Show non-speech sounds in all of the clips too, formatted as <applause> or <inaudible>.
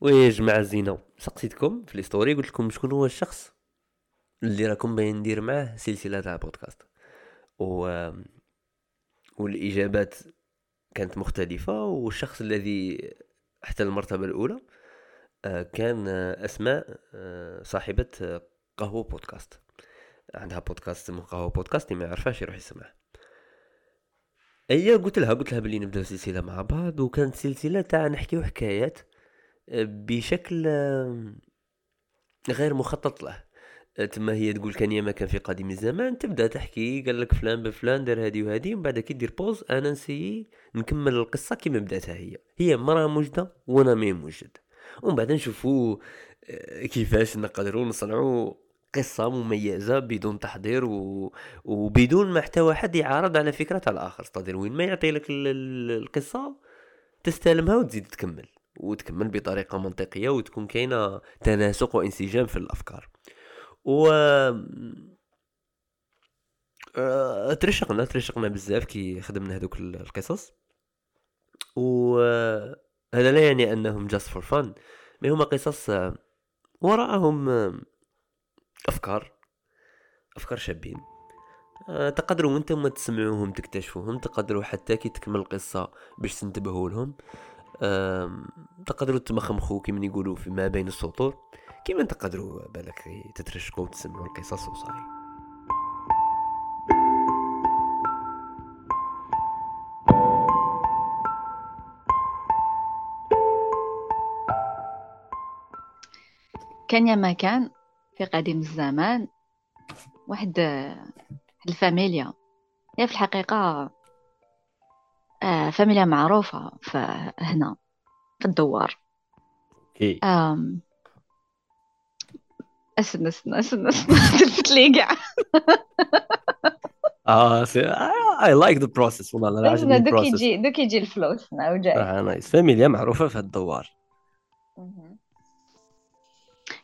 ويا جماعة الزينة سقسيتكم في الستوري قلت لكم شكون هو الشخص اللي راكم باين ندير معاه سلسلة تاع بودكاست و... والإجابات كانت مختلفة والشخص الذي حتى المرتبة الأولى آه، كان أسماء آه، صاحبة قهوة بودكاست عندها بودكاست اسمه قهوة بودكاست اللي ما يعرفهاش يروح يسمعه اي قلت لها قلت لها بلي نبداو سلسلة مع بعض وكانت سلسلة تاع نحكيو حكايات بشكل غير مخطط له. تما هي تقول كان ما كان في قديم الزمان تبدأ تحكي قال لك فلان بفلان دار هادي وهادي ومن بعد كي دير pause أنا نسيي نكمل القصة كيما بداتها هي. هي مرة موجوده وأنا مي موجد ومن بعد نشوفوا آه، كيفاش نقدروا نصنعوا قصة مميزة بدون تحضير و... وبدون ما حتى واحد يعارض على فكرة الآخر. استدير وين ما يعطي لك القصة تستلمها وتزيد تكمل. وتكمل بطريقة منطقية وتكون كاينة تناسق وانسجام في الأفكار. و آه، ترشقنا ترشقنا بزاف كي خدمنا هذوك القصص. و هذا لا يعني أنهم just for fun mais هما قصص وراءهم أفكار أفكار شابين. آه، تقدروا وأنتم تسمعوهم تكتشفوهم تقدروا حتى كي تكمل القصة باش تنتبهوا لهم. تقدروا تمخمخوا كيما يقولوا في ما بين السطور. كيما تقدروا بالك تترشقوا وتسمعوا القصص وصاي كان يا ما كان في قديم الزمان واحد الفاميليا. هي في الحقيقة آه، فاميليا معروفة هنا في الدوار. كي أم... استنى استنى <laughs> تلفت لي كاع <laughs> آه I like the process والله أنا عجبني دوك يجي دوك يجي ال flow سناو جاي آه nice فاميليا معروفة في الدوار.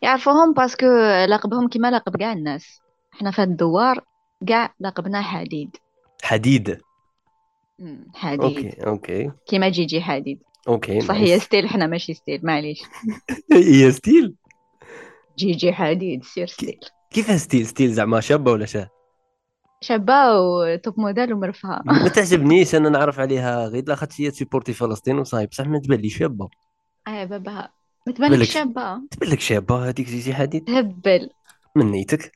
يعرفوهم parce que لقبهم كيما لقب كاع الناس. إحنا في الدوار كاع لقبنا حديد. حديد. حديد. OK OK. كيما جيجي حديد. OK صح هي style حنا ماشي style معليش. <laughs> هي style؟ جيجي حديد سير style. كيف style؟ style زعما شابة ولا شاه شابة و top model ومرفهة. ما <laughs> تعجبنيش أنا نعرف عليها غير لاخاطش هي تسيبورتي فلسطين وصايب. بصح ما تبان لي شابة. آه بابا. ما تبان لك شابة. تبان لك شابة هذيك جيجي حديد. تهبل من نيتك؟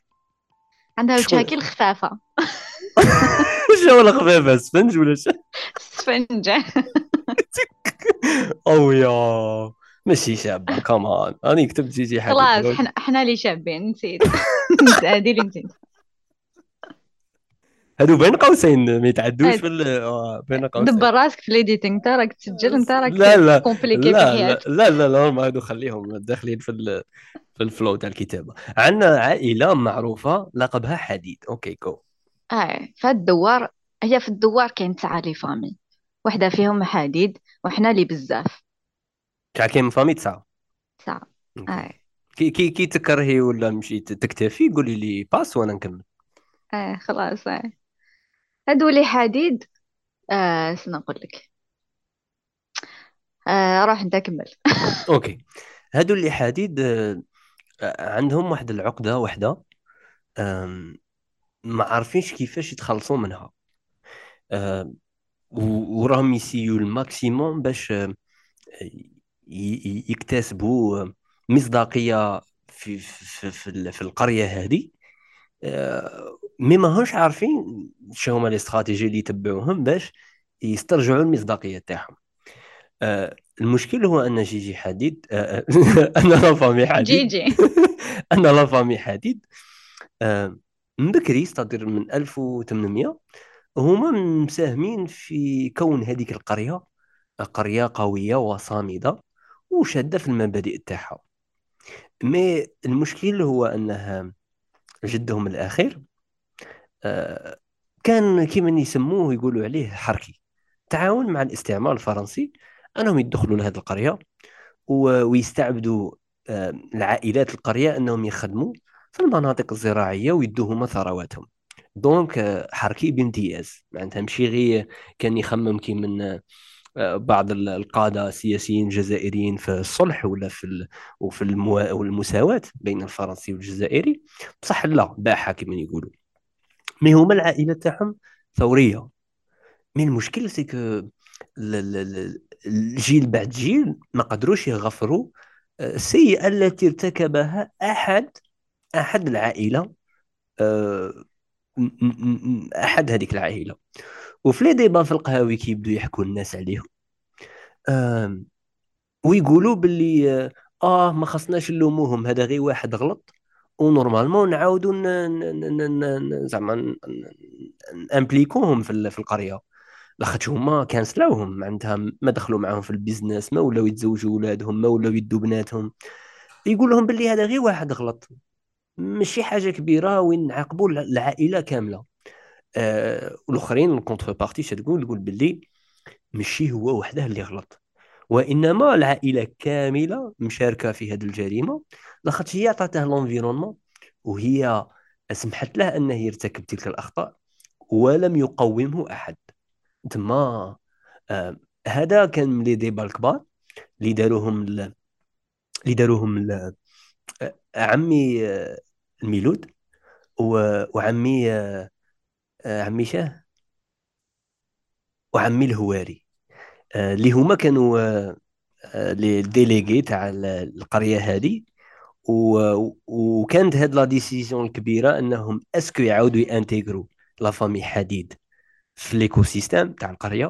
عندها وجهها الخفافة. <laughs> شو ولا خفافه سفنج ولا شو سفنج <laughs> أو يا. ماشي شابه كمان أنا كتبت جيجي حديد خلاص إحنا إحنا اللي شابين نسيت. <laughs> هذه اللي نسيت. هادو بين قوسين ما يتعدوش في آه، بين قوسين. دبر راسك في l'editing انت راك تسجل انت راك لا لا. compliqué لا لا لا لا هادو خليهم داخلين في في ال flow تاع الكتابة. عندنا عائلة معروفة لقبها حديد. OK كو آه فالدوار هي في الدوار كاين تسعة les familles وحدة فيهم حديد وحنا لي بزاف. شحال كاين من familles تسعة. تسعة. آه. كي كي كي تكرهي ولا مشيت تكتفي؟ قولي لي باس وأنا نكمل. آه خلاص آه. هذولي حديد آه نقول لك. آه روح أنت كمل. <laughs> OK. هادو اللي حديد آه عندهم واحد العقدة واحدة ما عارفينش كيفاش يتخلصوا منها. آه وراهم يسيو ال maximum باش آه يكتسبوا مصداقية في في في, في القرية هذه آه مي ماهوش عارفين شو هما لي استراتيجي اللي يتبعوهم باش يسترجعوا المصداقية تاعهم. آه المشكل هو أن جيجي حديد آه <laughs> أن لا فامي حديد جيجي <laughs> أن لا فامي حديد آه من بكري استدير من 1800 هما مساهمين في كون هذيك القرية قرية قوية وصامدة وشادة في المبادئ تاعها. مي المشكل هو أنها جدهم الأخير آه، كان كيما يسموه يقولوا عليه حركي. تعاون مع الاستعمار الفرنسي أنهم يدخلوا لهذه القرية ويستعبدوا آه، العائلات القرية أنهم يخدموا في المناطق الزراعية ويدوهم ثرواتهم. دونك آه، حركي بامتياز معناتها ماشي غير كان يخمم كي من بعض القادة السياسيين الجزائريين في الصلح ولا في. وفي. المساواة بين الفرنسي والجزائري بصح لا باحة كما يقولوا mais هما العائلة تاعهم ثورية mais المشكل c'est الجيل بعد جيل ما قدروش يغفروا آه، السيئة التي ارتكبها أحد أحد العائلة أحد هذيك العائلة. وفي les débats في القهاوي كيبدو يحكوا الناس عليهم ويقولوا باللي آه, آه، ما خصناش نلوموهم هذا غير واحد غلط. و normalement نعاودوا زعما امبليكوهم في في القرية. لاخاطش هما كانسلاوهم معناتها ما دخلوا معاهم في ال business ما ولاو يتزوجوا ولادهم ما ولاو يدوا بناتهم. يقول لهم باللي هذا غير واحد غلط. ماشي حاجة كبيرة وين نعاقبوا العائلة كاملة. آه والاخرين ال contre-partie تقول؟ تقول باللي ماشي هو وحده اللي غلط. وإنما العائلة كاملة مشاركة في هذه الجريمة. لاخاطش هي عطاته l'environnement وهي سمحت له أنه يرتكب تلك الأخطاء ولم يقومه أحد. تما آه هذا كان من les débats الكبار اللي داروهم اللي داروهم آه عمي آه الميلود وعمي آه عمي شاه وعمي الهواري. آه، اللي هما كانوا آه، les délégués تاع القرية هذه وكانت هاد la décision الكبيرة أنهم est-ce que يعاودوا يانتيغرو la famille حديد في l'écosystème تاع القرية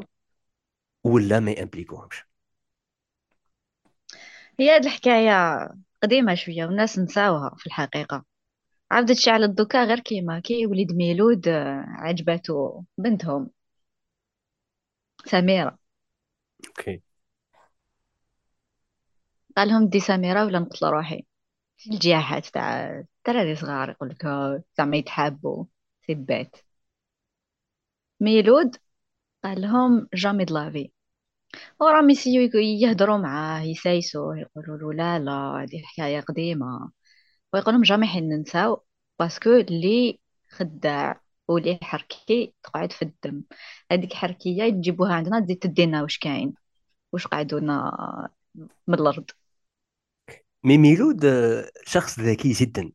ولا ما يامبليكوهمش. هي هاد الحكاية قديمة شوية والناس نساوها في الحقيقة. عبدت شعل الدكا غير كيما كي وليد ميلود عجبته بنتهم. سميرة. أوكي. قال لهم دي سميرة ولا نقتل روحي؟ في الجياحات تاع الدراري صغار يقول لك زعما يتحابوا سيبات ميلود قال لهم jamais de la vie. وراهم يسيو يهضروا معاه يسايسوه يقولوا له لا لا هذه حكاية قديمة. ويقول لهم jamais حين ننساو parce que اللي خداع واللي حركي تقعد في الدم. هذيك حركية تجيبوها عندنا تزيد تدينا واش كاين واش قعدونا من الأرض. mais ميلود شخص ذكي جدا.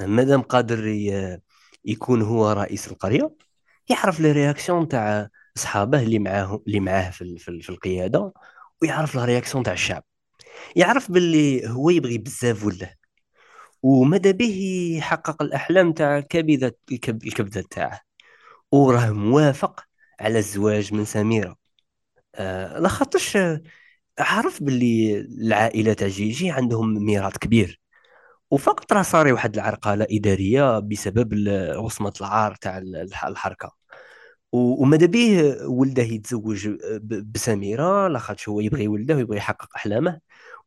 مادام قادر يكون هو رئيس القرية يعرف les réactions تاع أصحابه اللي معاه اللي معاه في, في, في القيادة ويعرف la réaction تاع الشعب. يعرف باللي هو يبغي بزاف ولا وماذا به يحقق الأحلام تاع كبده الكبدة تاعه. وراه موافق على الزواج من سميرة. آه لاخاطش عارف باللي العائلة تاع جيجي عندهم ميراث كبير. وفقط راه صاري واحد العرقله إدارية بسبب وصمه العار تاع الحركة. وماذا به ولده يتزوج بسميرة. لاخاطش هو يبغي ولده ويبغي يحقق أحلامه.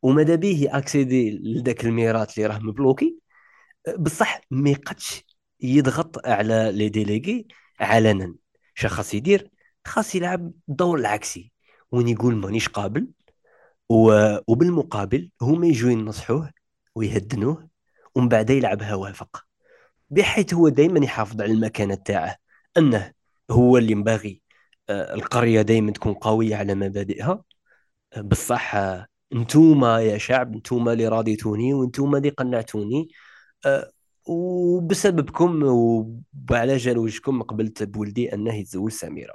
وماذا به اكسيدي لذاك الميراث اللي راه مبلوكي بصح ما يقدش يضغط على لي ديليغي علنا شخص يدير خاص يلعب الدور العكسي وين يقول مانيش قابل وبالمقابل هما يجوا ينصحوه ويهدنوه ومن بعد يلعبها وافق. بحيث هو دائما يحافظ على المكانة تاعه. أنه هو اللي ينبغي آه، القرية دائما تكون قوية على مبادئها. بصح آه، انتوما يا شعب انتوما اللي راضيتوني وانتوما اللي قنعتوني. آه، وبسببكم وعلى جلوجكم قبلت بولدي أنه يتزوج سميرة.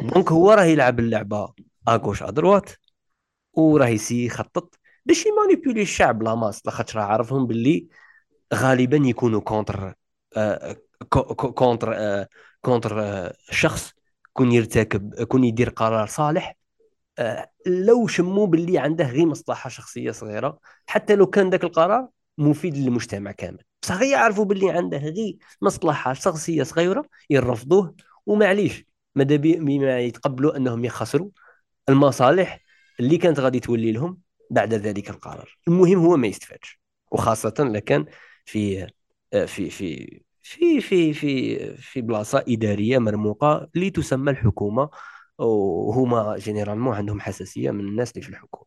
donc هو راه يلعب اللعبة à gauche à droite وراه يسي يخطط باش يمانيبيولي الشعب la masse لاخاطش راه عارفهم باللي غالبا يكونوا contre contre contre شخص كون يرتكب كون يدير قرار صالح لو شموا باللي عنده غير مصلحة شخصية صغيرة حتى لو كان ذاك القرار مفيد للمجتمع كامل. بصح يعرفوا باللي عنده غير مصلحة شخصية صغيرة يرفضوه ومعليش ماذا بما يتقبلوا أنهم يخسروا المصالح اللي كانت غادي تولي لهم بعد ذلك القرار. المهم هو ما يستفادش. وخاصة لكان في في في في في في في بلاصة إدارية مرموقة اللي تسمى الحكومة وهما جينيرالمون عندهم حساسية من الناس اللي في الحكومة.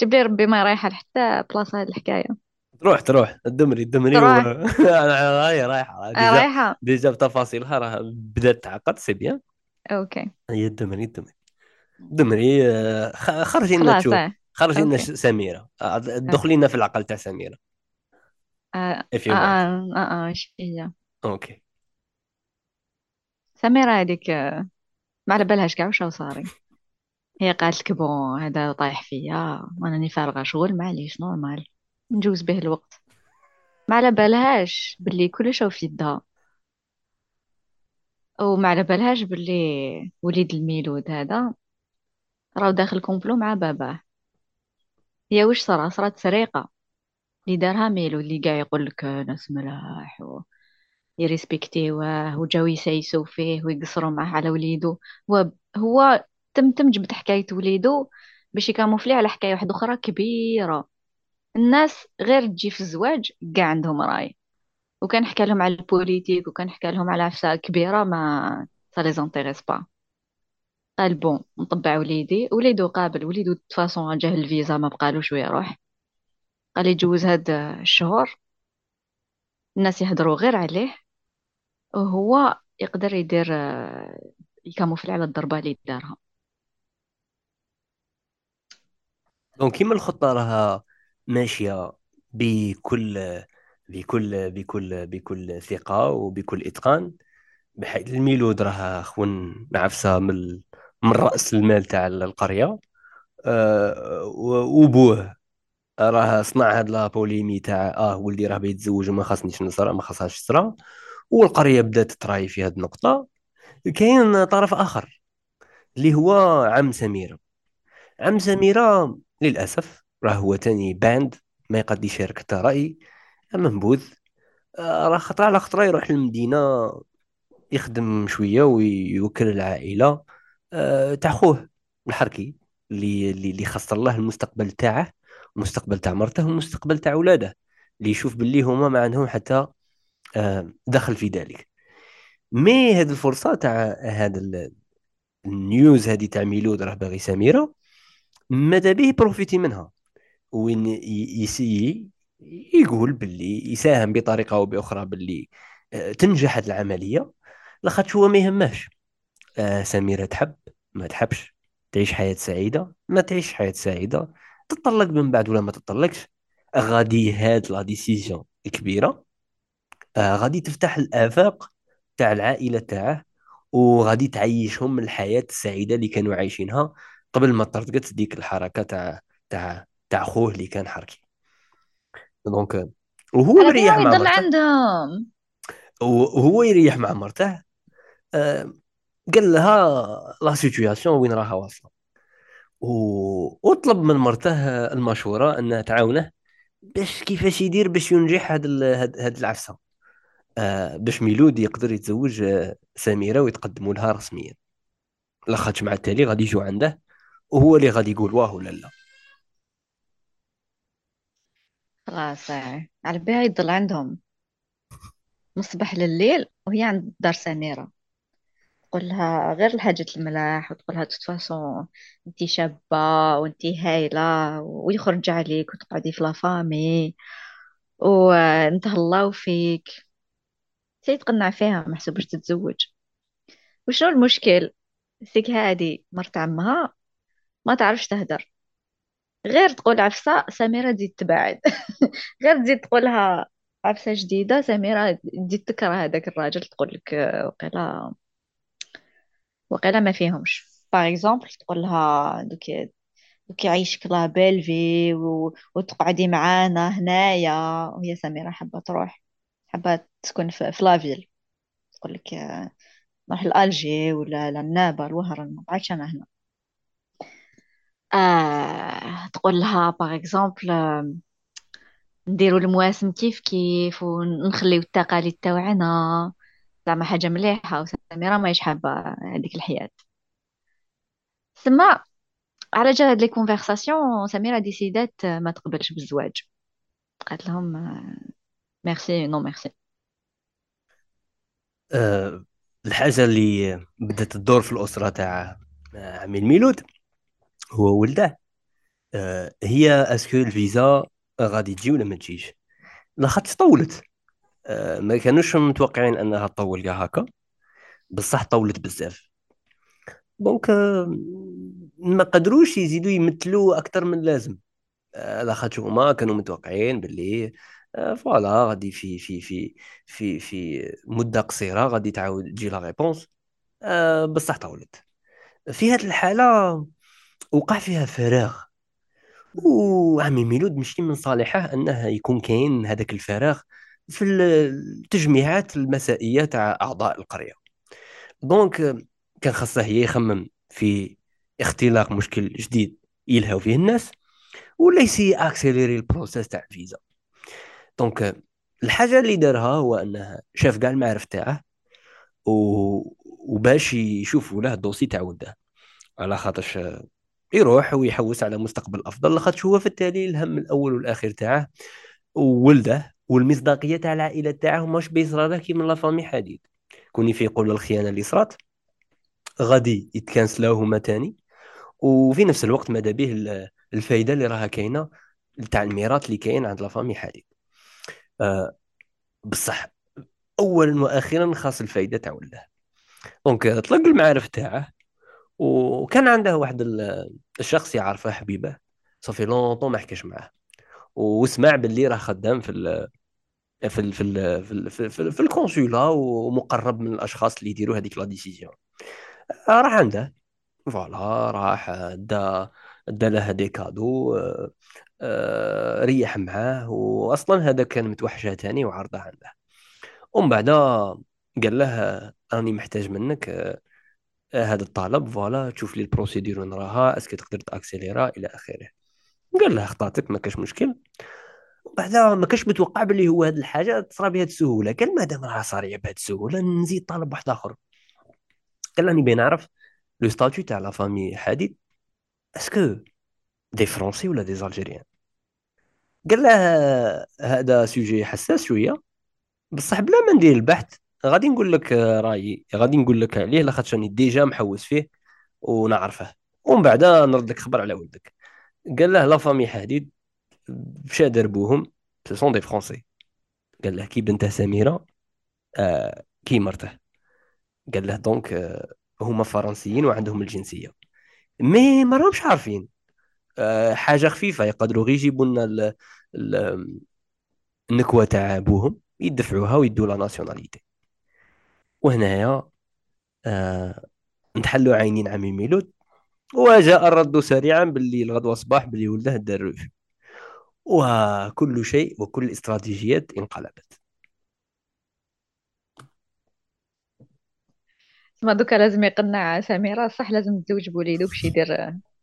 جيب لي ربي ما رايحة حتى بلاصة هذه الحكاية. تروح تروح. الدمري الدمري و... تروح. <laughs> هاي رايحه آه، ديجا رايحة. ديجا بتفاصيلها راه بدات تعقد سي بيان أوكي. هي الدمري الدمري. الدمري آه، خرجي لنا تشوف. خرجي لنا سميرة. آه، آه دخلي لنا في العقل تاع سميرة. آه if آه آه, آه. هي؟ أوكي. سميرة هذيك آه، ما على بالهاش كاع واش صاري. هي قالت لك bon هذا طايح فيا. وأنا فارغة شغل معليش normal. نجوز به الوقت. ما على بالهاش باللي كلش في يدها. وما على بالهاش باللي وليد الميلود هذا. راه داخل complot مع باباه. هي واش صرا؟ صرات سرقة. اللي دارها ميلود اللي قاع يقول لك ناس ملاح ويريسبكتيوه وجاو يسايسوا فيه ويقصروا معاه على وليدو. هو هو تم تم جبد حكاية وليدو باش يكاموفلي على حكاية واحدة أخرى كبيرة. الناس غير تجي في الزواج كاع عندهم رأي. وكان حكى لهم على البوليتيك وكان حكى لهم على عفسة كبيرة ما سا لي با قال بون نطبع وليدي. وليدو قابل وليدو تفاصون جاه الفيزا ما بقالوش ويروح قال يجوز هاد الشهور. الناس يهضروا غير عليه. وهو يقدر يدير يكاموفلي على الضربة اللي دارها. donc كيما الخطة راها ماشية بكل بكل بكل بكل ثقة وبكل إتقان بحيث الميلود راه خون عفسه من من رأس المال تاع القرية. أه وبوه. راه صنع هاد la polémique تاع آه ولدي راه بيتزوج وما خاصنيش نصرى ما خاصهاش تصرى والقرية بدات تراي في هاد النقطة. كاين طرف آخر اللي هو عم سميرة. عم سميرة للأسف راه هو تاني banni ما يقد يشارك حتى رأي. منبوذ آه، راه خطره على خطره يروح للمدينة يخدم شوية ويوكل العائلة. تاع خوه. الحركي اللي اللي خسر الله المستقبل تاعه المستقبل تاع مرته والمستقبل تاع اولاده اللي يشوف باللي هما ما عندهم حتى آه، دخل في ذلك. mais هذه الفرصة تاع هذا ال- ال news هذه تاع ميلود راه باغي سميرة ماذا به profiter منها؟ وين ي essayer يقول باللي يساهم بطريقة أو بأخرى باللي آه، تنجح العملية لاخاطش هو ما يهمش آه سميرة تحب ما تحبش تعيش حياة سعيدة ما تعيش حياة سعيدة تطلق من بعد ولا ما تطلقش غادي هاد la décision كبيرة. آه غادي تفتح الآفاق تاع العائلة تاعه وغادي تعيشهم الحياة السعيدة اللي كانوا عايشينها قبل ما طردقت ديك الحركة تاع تاع تاع خوه اللي كان حركي. donc وهو مريح مع يضل مرته. عندهم. وهو يريح مع مرته. آه قال لها la situation وين راها واصلة. و- وطلب من مرته المشورة انها تعاونه باش كيفاش يدير باش ينجح هاد ال- هاد هاد العفسة. آه باش ميلود يقدر يتزوج آه، سميرة ويتقدموا لها رسميا. لاخاطش مع التالي غادي يجوا عنده وهو اللي غادي يقول واه ولا لا. خلاص. على بالها يضل عندهم. من الصباح لليل وهي عند دار سميرة. تقول لها غير الحاجات الملاح وتقول لها de toute façon أنتي شابة وأنتي هايلة ويخرج عليك وتقعدي في la famille ونتهلاو فيك. سي تقنع فيها ما حسبش تتزوج. وشنو المشكل؟ c'est que هادي مرت عمها ما تعرفش تهدر. غير تقول عفسة سميرة تزيد تباعد <laughs> غير تزيد تقولها عفسة جديدة سميرة تزيد تكره هذاك الراجل تقول لك وقيلا وقيلا ما فيهمش. par exemple تقول لها دوك دوك يعيشك la belle vie و... وتقعدي معانا هنايا. وهي سميرة حابة تروح حابة تسكن في, في la ville تقول لك نروح لألجي ولا لعنابة لوهران ما أنا هنا. آه تقول لها par exemple نديرو المواسم كيف كيف ونخليو التقاليد تاوعنا زعما حاجة مليحة وسميرة ماهيش حابة هذيك الحياة. ثم على جال هاد les conversations سميرة décid ات ما تقبلش بالزواج. قالت لهم merci non merci الحاجة اللي بدات تدور في الأسرة تاع آه، عمي الميلود هو ولده. آه هي est-ce que الفيزا غادي تجي ولا ما تجيش؟ لاخاطش طولت ما كانوش متوقعين أنها تطول كاع هكا بصح طولت بزاف. donc آه، ما قدروش يزيدوا يمثلوا أكثر من اللازم آه، لاخاطش هما كانوا متوقعين باللي آه، voilà غادي في في في في في مدة قصيرة غادي تعاود تجي la réponse. آه، بصح طولت. في هذه الحالة وقع فيها فراغ. وعمي ميلود مش من صالحه أنه يكون كاين هذاك الفراغ في التجميعات المسائية تاع أعضاء القرية. donc كان خاصه هي يخمم في اختلاق مشكل جديد يلهوا فيه الناس ولا ي essayer accélérer ال processus تاع الفيزا donc الحاجة اللي دارها هو انه شاف كاع المعارف تاعه و... وباش يشوفوا له ال dossier تاع ولده على خاطرش يروح ويحوس على مستقبل أفضل لاخاطش هو في التالي الهم الأول والأخير تاعه وولده والمصداقية تاع العائلة تاعه ماش بيصرى له كيما la famille حديد. كوني في يقول الخيانة اللي صرات غادي يت cancel او هما تاني وفي نفس الوقت ماذا به الفايدة اللي راها كاينة تاع الميراث اللي كاين عند la famille حديد. أه بصح اولا وأخيرا خاص الفايدة تاع ولده donc طلق المعارف تاعه وكان عنده واحد الشخص يعرفه حبيبه ça fait longtemps ما حكاش معاه. وسمع باللي راه خدام في في ال في ال في ال في, في ال consulat ومقرب من الأشخاص اللي يديروا هذيك la décision. راح عنده. voilà راح دا دا له des cadeaux آه، آه، ريح معاه واصلا هذا كان متوحشة تاني وعرضه عنده. ومن بعد قال له راني محتاج منك آه، هذا الطلب voilà تشوف لي ال procédure وين راها est-ce que تقدر ت accélérer إلى آخره. قال له خطاتك ما كاش مشكل. بعدا ما كاش متوقع باللي هو هذه الحاجة تصرى بهذه السهولة. قال مادام راه صاريه بهذه السهولة نزيد طالب واحد آخر. قال راني باغي نعرف le statut تاع la famille حديد est-ce que des français ولا des algériens قال له هذا sujet حساس شوية. بصح بلا ما ندير البحث غادي نقول لك رأيي غادي نقول لك عليه لاخاطش راني déjà محوس فيه ونعرفه. ومن بعد نرد لك خبر على ولدك. قال له la famille حديد مشى دربوهم ce sont des français قال له كي بنته سميرة. آه كي مرته. قال له donc آه هما فرنسيين وعندهم الجنسية. mais ما راهمش عارفين. آه حاجة خفيفة. يقدروا غير يجيبوا لنا النكوة تاع أبوهم يدفعوها ويدوا la nationalité. وهنايا آه نتحلوا عينين عمي ميلود وجاء الرد سريعا باللي الغدوة صباح باللي ولده دار وكل شيء وكل الاستراتيجيات انقلبت. ما دوكا لازم يقنع سميرة صح لازم تزوج بوليدو باش يدير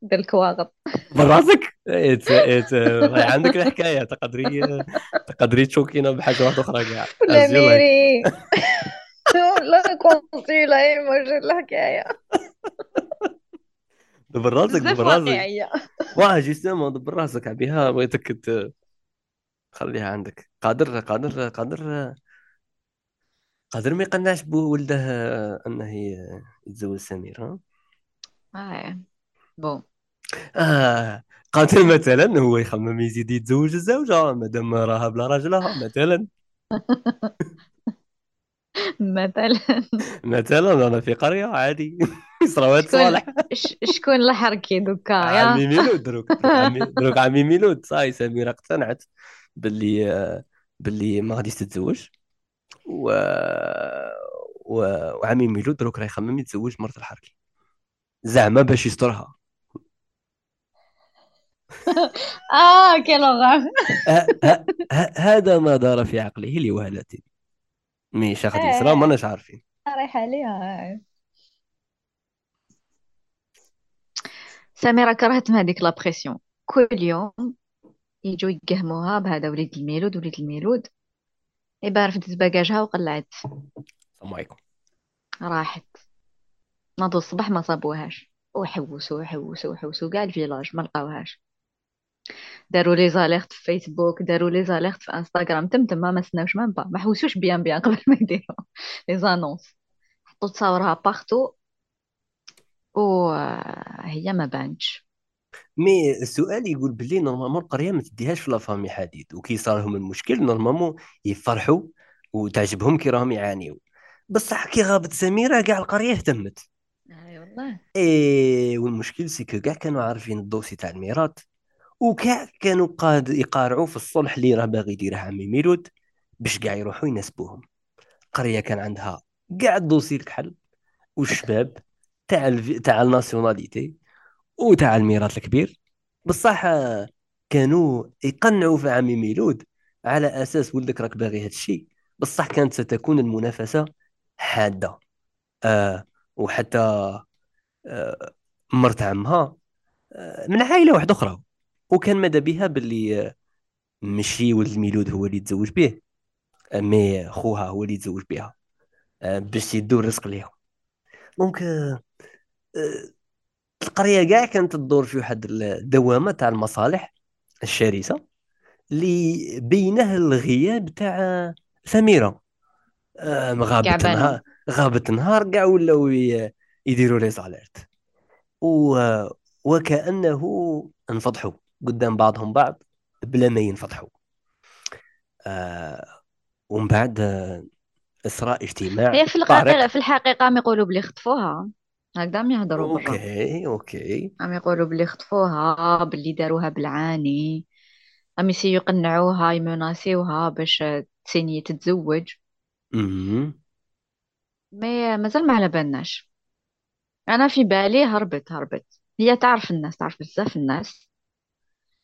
دير الكواغط براسك <laughs> إيت إيت عندك الحكاية تقدري تقدري تشوكينا بحاجة واحدة أخرى كاع. <laughs> la mairie. لا كونسي لا ما الحكاية. <laughs> دبر راسك دبر راسك. واه justement دبر راسك بها بغيتك خليها عندك. قادر قادر قادر. قادر ما يقنعش بولده انه ي- يتزوج سمير ها؟ ah bon آه قادر مثلا هو يخمم يزيد يتزوج الزوجة مادام راها بلا راجلها مثلا. <laughs> مثلا. <laughs> مثلا أنا في قرية عادي. شكون صالح شكون اللي حركي دوكا يا؟ عمي ميلود دروك <laughs> دروك عمي ميلود. صاي سميرة اقتنعت باللي آه، باللي ما غاديش تتزوج. و... و... وعمي ميلود دروك راه يخمم يتزوج مرت الحركي زعما باش يسترها. <laughs> آه كي لوغار <laughs> ه... ه... ه... هذا ما دار في عقله لوهلة مي شاخد يسرى ما ناش عارفين رايحة عليها سميرة كرهت من هذيك لابريسيون كل يوم يجوا يقهموها بهذا وليد الميلود وليد الميلود. يبقى رفدت باجاجها وقلعت. السلام عليكم. راحت. ناضوا الصباح ما صابوهاش. وحوسوا وحوسوا وحوسوا كاع ال village ما لقاوهاش. داروا les alertes في فيسبوك داروا les alertes في انستغرام. تم تما ما سناوش même pas ما حوسوش bien bien قبل ما يديروا. <laughs> les annonces حطوا تصاورها partout وهي ما بانتش. mais السؤال يقول باللي normalement القرية ما تديهاش في la famille حديد وكي صار لهم المشكل normalement يفرحوا وتعجبهم كي راهم يعانيوا بصح كي غابت سميرة كاع القرية اهتمت. أي والله. إي والمشكل c'est que كاع كانوا عارفين ال dossier تاع الميراث وكاع كانوا قاد يقارعوا في الصلح اللي راه باغي يديره عمي ميلود باش كاع يروحوا يناسبوهم. القريه كان عندها كاع ال dossier الكحل والشباب تاع. تاع ال nationalité وتاع الميراث الكبير. بصح آه، كانوا يقنعوا في عمي ميلود على أساس ولدك راك باغي هذا الشيء. بصح كانت ستكون المنافسة حادة. آه وحتى آه مرت عمها آه من عائلة واحدة أخرى. وكان ماذا بها باللي آه، ماشي ولد ميلود هو اللي يتزوج به mais خوها هو اللي يتزوج بها آه، باش يدوا الرزق ليهم donc آه، القرية كاع كانت تدور في واحد الدوامة تاع المصالح الشرسة اللي بينه الغياب تاع سميرة. آه، غابت. نهار غابت نهار كاع ولاو يديروا لي زاليرت. و وكأنه انفضحوا قدام بعضهم بعض بلا ما ينفضحوا آه ومن بعد آه، إسراء اجتماع هي في طارق. الحقيقة في الحقيقة عم يقولوا بلي خطفوها. هكذا عم يهضروا برا okay okay عم يقولوا بلي خطفوها باللي داروها بالعاني عم يسيو يقنعوها يمناسيوها باش تسيني تتزوج امم mais مازال ما على بالناش أنا في بالي هربت هربت هي تعرف الناس تعرف بزاف الناس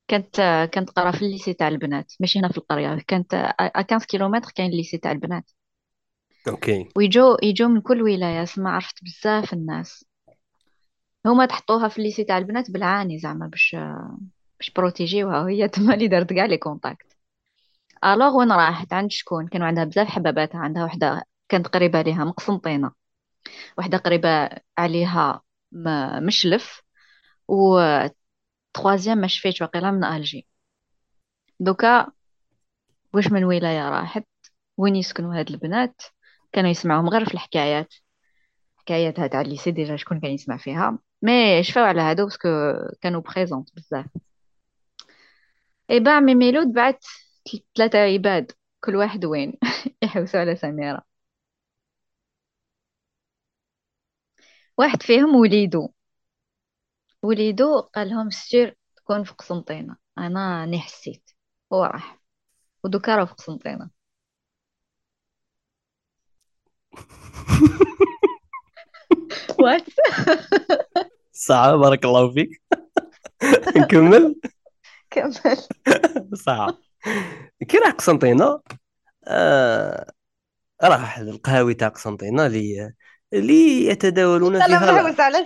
كانت كانت قرا في ال lycée تاع البنات ماشي هنا في القرية كانت ا 15 كيلومتر كاين ال lycée تاع البنات okay. ويجو يجو من كل ولاية سما عرفت بزاف الناس. هما تحطوها في ال lycée تاع البنات بالعاني زعما باش باش protéger وها وهي تما اللي دارت كاع les contacts alors وين راحت؟ عند شكون؟ كانوا عندها بزاف حباباتها عندها وحدة كانت قريبة ليها من قسنطينه وحدة قريبة عليها من شلف و troisième ما شفيتش واقيلا من ألجي. دوكا واش من ولاية راحت؟ وين يسكنوا هاد البنات؟ كانوا يسمعوهم غير في الحكايات. حكاياتها تاع ال lycée déjà شكون كان يسمع فيها. mais شفاو على هادو parce que كانوا présentes بزاف. eh ben عمي ميلود بعت ثلاثة عباد كل واحد وين؟ <laughs> يحوسوا على سميرة. واحد فيهم وليدو. وليدو قال لهم سير تكون في قسنطينة. أنا راني حسيت. هو راح ودوكا راه في قسنطينة. <laughs> وات صعب بارك الله فيك. <laughs> نكمل؟ كمل. صعب كي راح قسنطينة آه راح للقهاوي تاع قسنطينة اللي اللي يتداولون أنا فيها. محوس على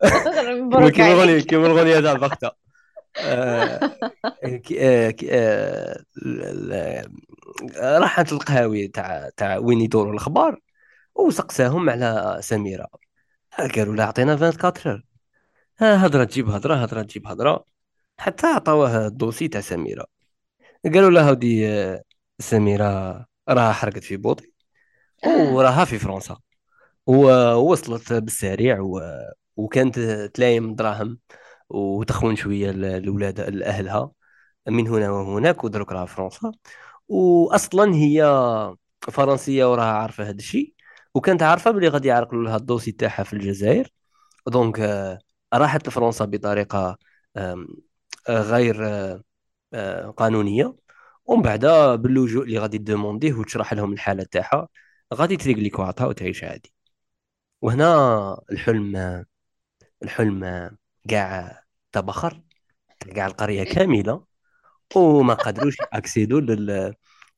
<laughs> مبروك كما الغنية عليك كما الغنية تاع بختة راحت القهاوي تاع تاع وين يدوروا الأخبار. وسقساهم على سميرة. قالوا لها عطينا 24 ها هضرة تجيب هضرة هضرة تجيب هضرة. حتى عطاوه الدوسي تاع سميرة. قالوا لها ودي آه، سميرة راها حرقت في بوطي. وراها في فرنسا. ووصلت بالسريع و... وكانت تلايم دراهم. وتخون شوية ال- الاولاد لاهلها من هنا وهناك ودرك راها فرنسا. واصلا هي فرنسية وراها عارفة هذا الشيء وكانت عارفه بلي غادي يعرقلوا لها الدوسي تاعها في الجزائر. دونك آه، راحت لفرنسا بطريقة آه، غير آه، قانونية. ومن بعد باللجوء اللي غادي دومونديه وتشرح لهم الحالة تاعها غادي تريقلي كواطها وتعيش عادي. وهنا الحلم الحلم كاع تبخر كاع القرية كاملة. وما قدروش اكسيدوا لل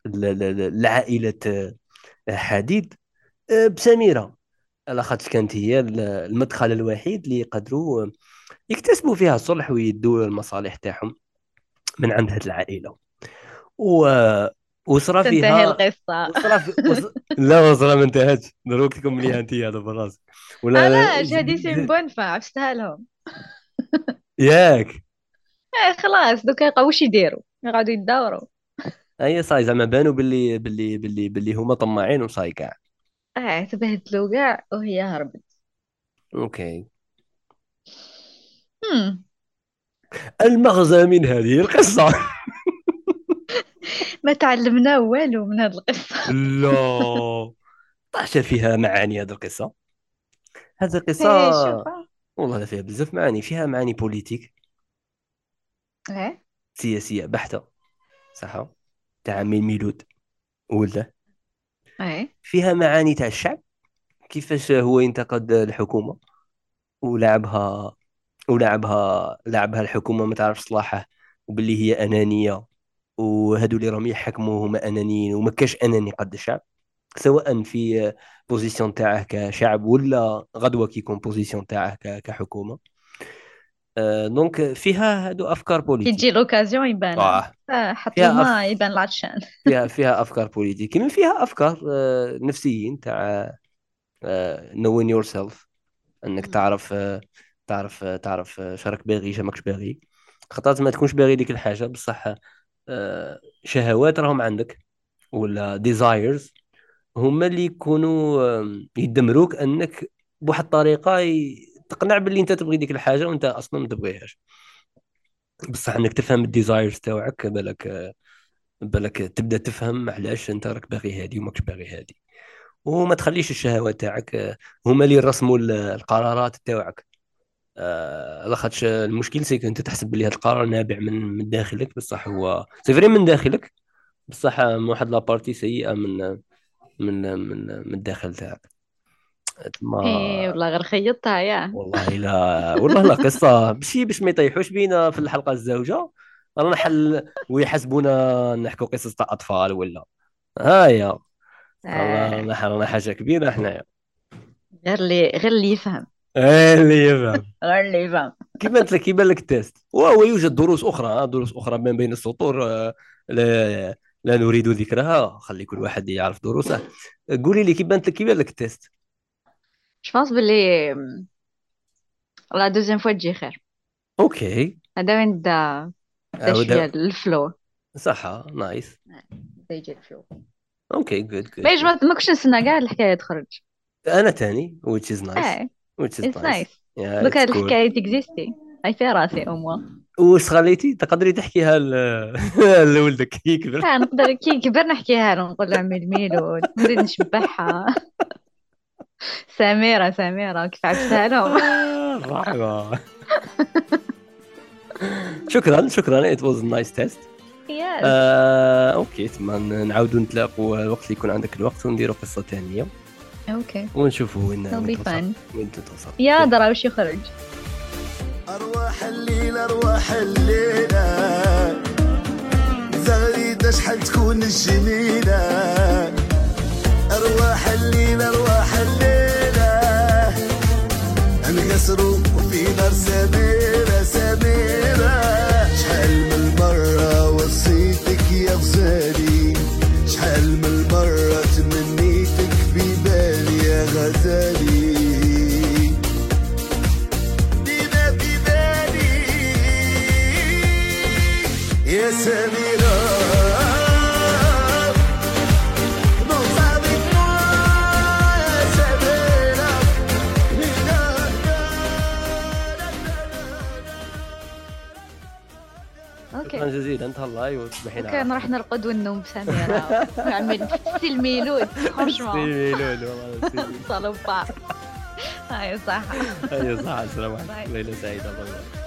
لل- لل- لعائلة حديد. بسميرة. لاخاطش كانت هي ال- المدخل الوحيد اللي يقدروا يكتسبوا فيها الصلح ويدوا المصالح تاعهم من عند هذه العائلة. و وصرا تنتهي فيها القصة. وصرا في... وص... لا وصرا ما انتهتش. دروك تكمليها انت هذا براسك ولا علاش هادي سي bon فا عرفتها لهم. ياك. إيه خلاص دوكا يبقاو واش يديروا؟ يقعدوا يداوروا أي صاي زعما بانوا باللي باللي باللي باللي هما طماعين وصاي كاع. آه تبهدلوا كاع وهي هربت. okay. هم. المغزى من هذه القصة. <laughs> ما تعلمنا والو من هذه القصة. <laughs> لا. طاحت فيها معاني هذه القصة. هذه إيه، القصة شوف والله فيها بزاف معاني. فيها معاني politiques. إيه. سياسية بحتة. صح تاع عمي الميلود ولا إيه فيها معاني تاع الشعب كيفاش هو ينتقد الحكومة ولعبها ولعبها لعبها الحكومة ما تعرفش صلاحه وباللي هي أنانية وهادو اللي راهم يحكموا هما أنانيين وما كاش أناني قد الشعب سواء في position تاعه كشعب ولا غدوة كيكون position تاعه ك- كحكومة. آه، donc فيها هادو أفكار كي بوليتيك تجي l'occasion يبان آه. حط فيها الماء يبان العطشان فيها فيها افكار politique كمان فيها افكار نفسيين تاع knowing yourself انك. تعرف تعرف تعرف شراك باغي شا ماكش باغي خاطر ما تكونش باغي ديك الحاجة بصح شهوات راهم عندك ولا desires هما اللي يكونوا يدمروك انك بواحد الطريقة ي- تقنع باللي انت تبغي ديك الحاجة وانت أصلا ما تبغيهاش. بصح إنك تفهم ال desires تاوعك بالك آه، بالك تبدأ تفهم علاش أنت راك باغي هادي وماكش باغي هادي. وما تخليش الشهوات تاعك آه، هما اللي يرسموا ال- القرارات تاعك آه لاخاطش المشكل c'est que انت تحسب بلي هذا القرار نابع من من داخلك بصح هو c'est vrai من داخلك. بصح من واحد la partie سيئة من من من من الداخل تاعك. تما إيه والله غير خيطتها يا. والله لا. والله لا قصة ماشي باش ما يطيحوش بينا في الحلقة الزوجة. رانا حل ويحسبونا نحكوا قصص تاع أطفال ولا. هايا. آه، رانا رانا حاجة كبيرة حنايا. غير اللي غير اللي يفهم. إيه اللي يفهم. غير اللي يفهم. كيما قلت لك كيبان لك التيست وهو يوجد دروس أخرى آه، دروس أخرى من بين السطور آه، لا لا نريد ذكرها. خلي كل واحد يعرف دروسه. قولي لي كيبان لك كيبان لك ال test je pense بلي la deuxième fois تجي خير OK هذا وين بدا بدا شوية ال flow صح nice بدا يجي ال flow OK good ما يجي ما كنتش نستنى كاع الحكاية تخرج أنا تاني which is nice. Which is nice. دوك هاد. الحكاية ت existi اي في راسي أو موا واش خليتي تقدري تحكيها لولدك كي يكبر نقدر كي كبر نحكيها له نقول له عمي الميلود نزيد نشبعها سميرة سميرة كيف عرفتها لهم مرحبا شكرا شكرا. It was a nice test. Yes آه، OK تما نعاودوا نتلاقوا الوقت اللي يكون عندك الوقت ونديروا قصة ثانية OK. ونشوفوا وين وين توصل. يا درا وش يخرج؟ أرواح الليلة أرواح الليلة. زغريدة شحال تكون الجميلة. أرواح الليلة أرواح الليلة. انكسروا وفي نار سميرة سميرة. شحال من مرة وصيتك يا غزالي. شحال من مرة تمنيتك في بالي يا غزالي. دينا في بالي يا سميرة. شكرا جزيلا تهلاي وتصبحين OK نروح نرقد ونوم بسميرة نعمل style ميلود. <laughs> Franchement ميلود والله صالوبا هاي صح أيوه صح السلام. عليكم. ليله سعيدة الله يبارك.